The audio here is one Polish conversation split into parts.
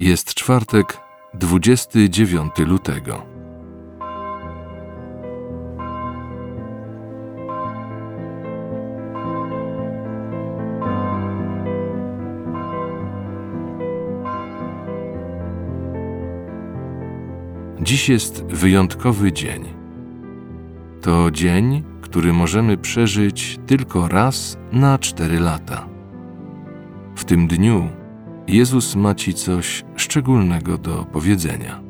Jest czwartek, 29 lutego. Dziś jest wyjątkowy dzień. To dzień, który możemy przeżyć tylko raz na cztery lata. W tym dniu Jezus ma ci coś szczególnego do powiedzenia.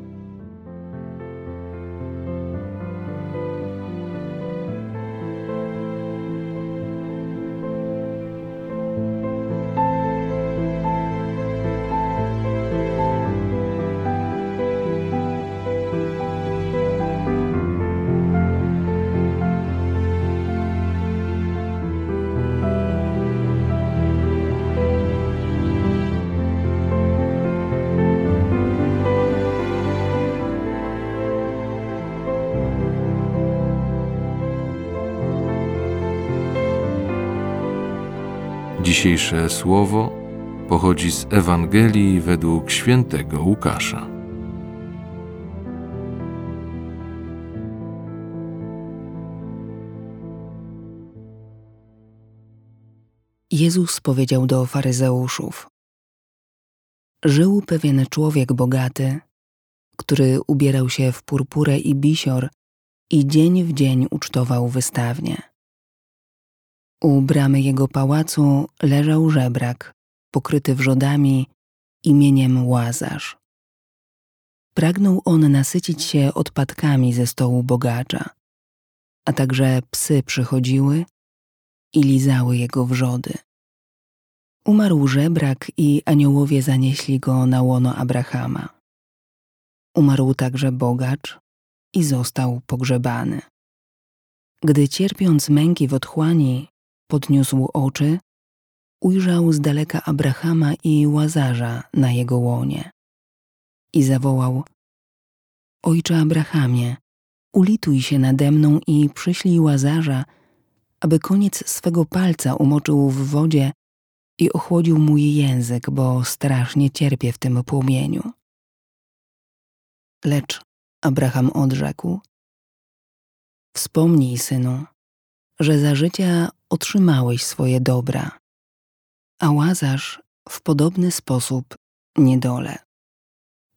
Dzisiejsze słowo pochodzi z Ewangelii według świętego Łukasza. Jezus powiedział do faryzeuszów: Żył pewien człowiek bogaty, który ubierał się w purpurę i bisior i dzień w dzień ucztował wystawnie. U bramy jego pałacu leżał żebrak, pokryty wrzodami imieniem Łazarz. Pragnął on nasycić się odpadkami ze stołu bogacza, a także psy przychodziły i lizały jego wrzody. Umarł żebrak i aniołowie zanieśli go na łono Abrahama. Umarł także bogacz i został pogrzebany. Gdy cierpiąc męki w otchłani, podniósł oczy, ujrzał z daleka Abrahama i Łazarza na jego łonie. I zawołał: Ojcze Abrahamie, ulituj się nade mną i przyślij Łazarza, aby koniec swego palca umoczył w wodzie i ochłodził mój język, bo strasznie cierpię w tym płomieniu. Lecz Abraham odrzekł: Wspomnij, synu, że za życia otrzymałeś swoje dobra, a Łazarz w podobny sposób niedole.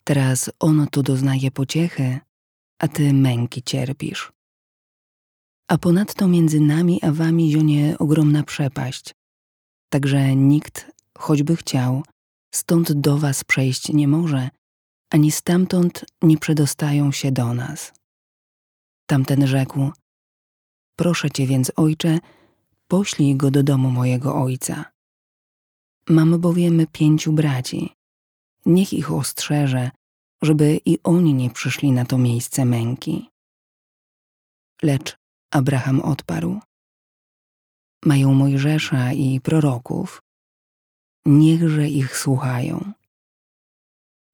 Teraz on tu doznaje pociechy, a ty męki cierpisz. A ponadto między nami a wami zionie ogromna przepaść, także nikt, choćby chciał, stąd do was przejść nie może, ani stamtąd nie przedostają się do nas. Tamten rzekł: Proszę cię więc, ojcze, poślij go do domu mojego ojca. Mam bowiem pięciu braci. Niech ich ostrzeże, żeby i oni nie przyszli na to miejsce męki. Lecz Abraham odparł: Mają Mojżesza i proroków. Niechże ich słuchają.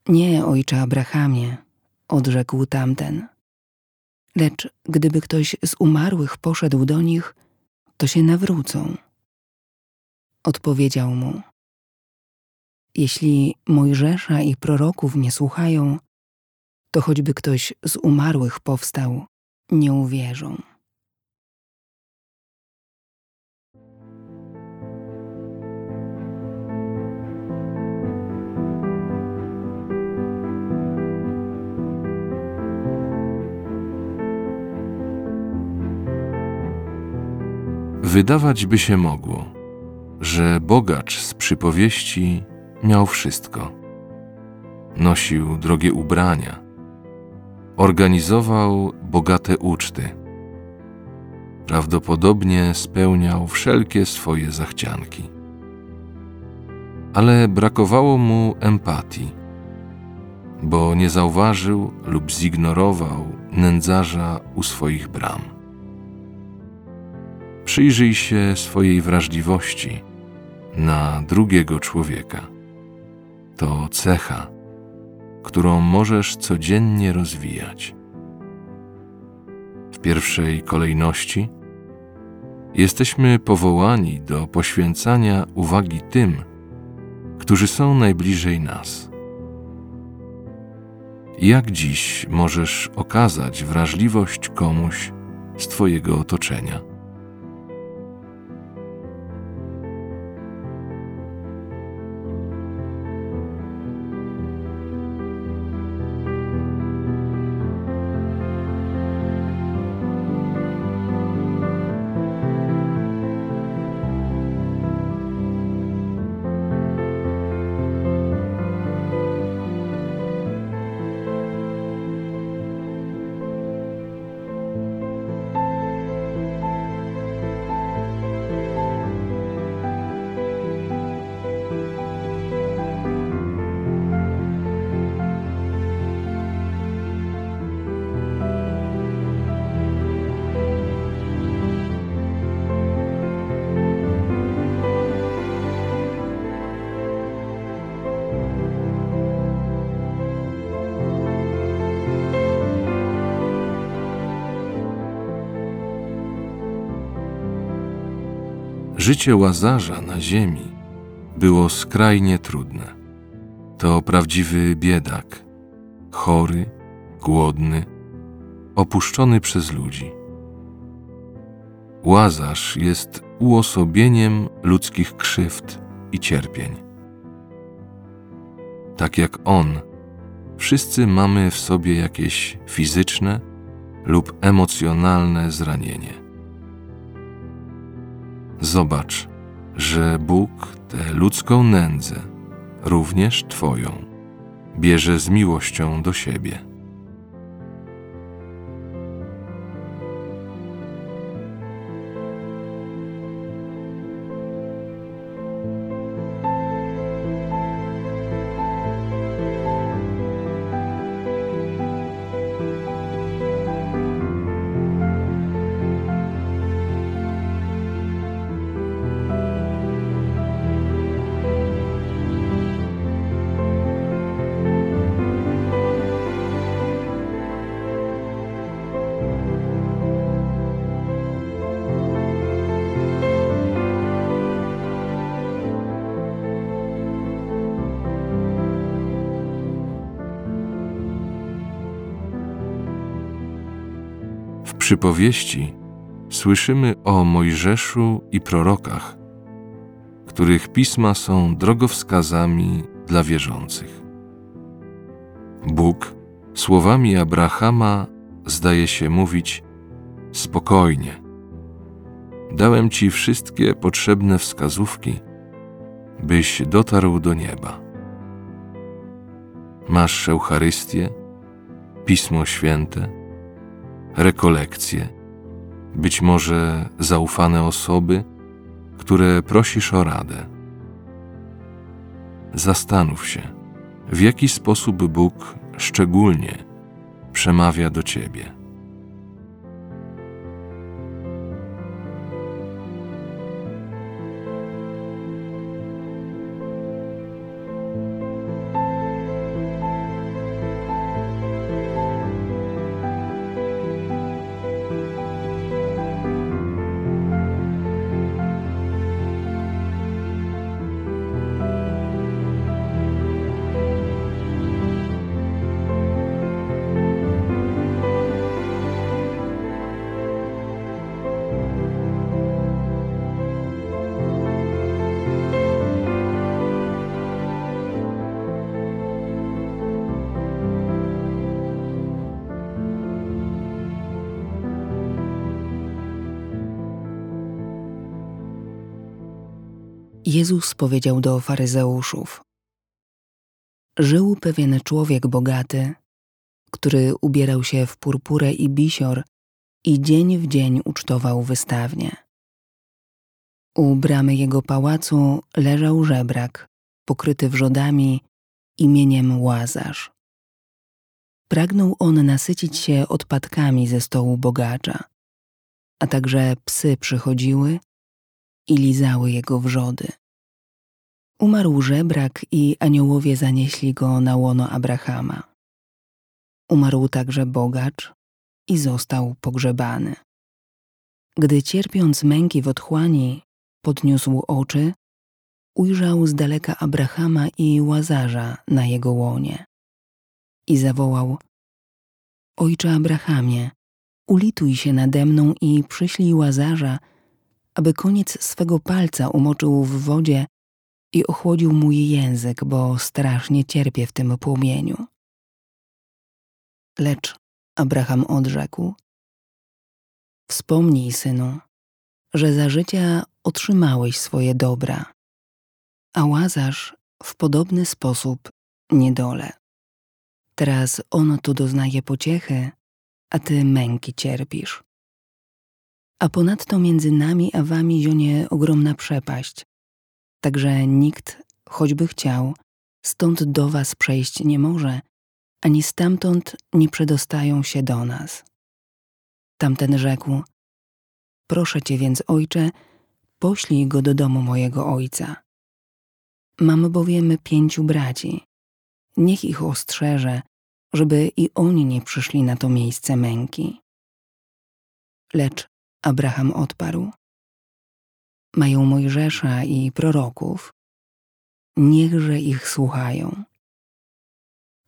Nie, ojcze Abrahamie, odrzekł tamten. Lecz gdyby ktoś z umarłych poszedł do nich, to się nawrócą. Odpowiedział mu: Jeśli Mojżesza i proroków nie słuchają, to choćby ktoś z umarłych powstał, nie uwierzą. Wydawać by się mogło, że bogacz z przypowieści miał wszystko. Nosił drogie ubrania, organizował bogate uczty. Prawdopodobnie spełniał wszelkie swoje zachcianki. Ale brakowało mu empatii, bo nie zauważył lub zignorował nędzarza u swoich bram. Przyjrzyj się swojej wrażliwości na drugiego człowieka. To cecha, którą możesz codziennie rozwijać. W pierwszej kolejności jesteśmy powołani do poświęcania uwagi tym, którzy są najbliżej nas. Jak dziś możesz okazać wrażliwość komuś z Twojego otoczenia? Życie łazarza na ziemi było skrajnie trudne. To prawdziwy biedak, chory, głodny, opuszczony przez ludzi. Łazarz jest uosobieniem ludzkich krzywd i cierpień. Tak jak on, wszyscy mamy w sobie jakieś fizyczne lub emocjonalne zranienie. Zobacz, że Bóg tę ludzką nędzę, również Twoją, bierze z miłością do siebie. Przypowieści słyszymy o Mojżeszu i prorokach, których pisma są drogowskazami dla wierzących. Bóg słowami Abrahama zdaje się mówić: Spokojnie. Dałem ci wszystkie potrzebne wskazówki, byś dotarł do nieba. Masz Eucharystię, Pismo Święte, rekolekcje, być może zaufane osoby, które prosisz o radę. Zastanów się, w jaki sposób Bóg szczególnie przemawia do Ciebie. Jezus powiedział do faryzeuszów: Żył pewien człowiek bogaty, który ubierał się w purpurę i bisior i dzień w dzień ucztował wystawnie. U bramy jego pałacu leżał żebrak, pokryty wrzodami imieniem Łazarz. Pragnął on nasycić się odpadkami ze stołu bogacza, a także psy przychodziły i lizały jego wrzody. Umarł żebrak i aniołowie zanieśli go na łono Abrahama. Umarł także bogacz i został pogrzebany. Gdy cierpiąc męki w otchłani, podniósł oczy, ujrzał z daleka Abrahama i Łazarza na jego łonie. i zawołał: Ojcze Abrahamie, ulituj się nade mną i przyślij łazarza, aby koniec swego palca umoczył w wodzie i ochłodził mój język, bo strasznie cierpię w tym płomieniu. Lecz Abraham odrzekł: Wspomnij, synu, że za życia otrzymałeś swoje dobra, a łazarz w podobny sposób niedole. Teraz on tu doznaje pociechy, a ty męki cierpisz. A ponadto między nami a wami zionie ogromna przepaść, także nikt, choćby chciał, stąd do was przejść nie może, ani stamtąd nie przedostają się do nas. Tamten rzekł: Proszę cię więc, ojcze, poślij go do domu mojego ojca. Mam bowiem pięciu braci. Niech ich ostrzeże, żeby i oni nie przyszli na to miejsce męki. Lecz Abraham odparł: Mają Mojżesza i proroków, niechże ich słuchają.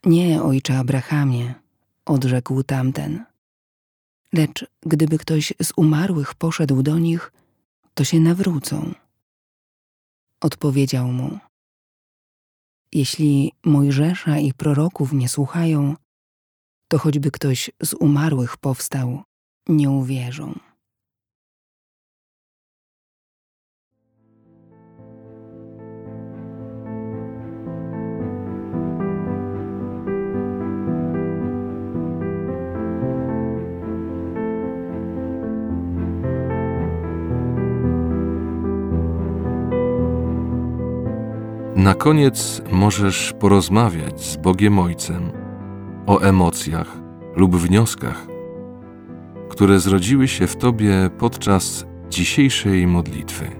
Nie, ojcze Abrahamie, odrzekł tamten. Lecz gdyby ktoś z umarłych poszedł do nich, to się nawrócą. Odpowiedział mu: Jeśli Mojżesza i proroków nie słuchają, to choćby ktoś z umarłych powstał, nie uwierzą. Na koniec możesz porozmawiać z Bogiem Ojcem o emocjach lub wnioskach, które zrodziły się w Tobie podczas dzisiejszej modlitwy.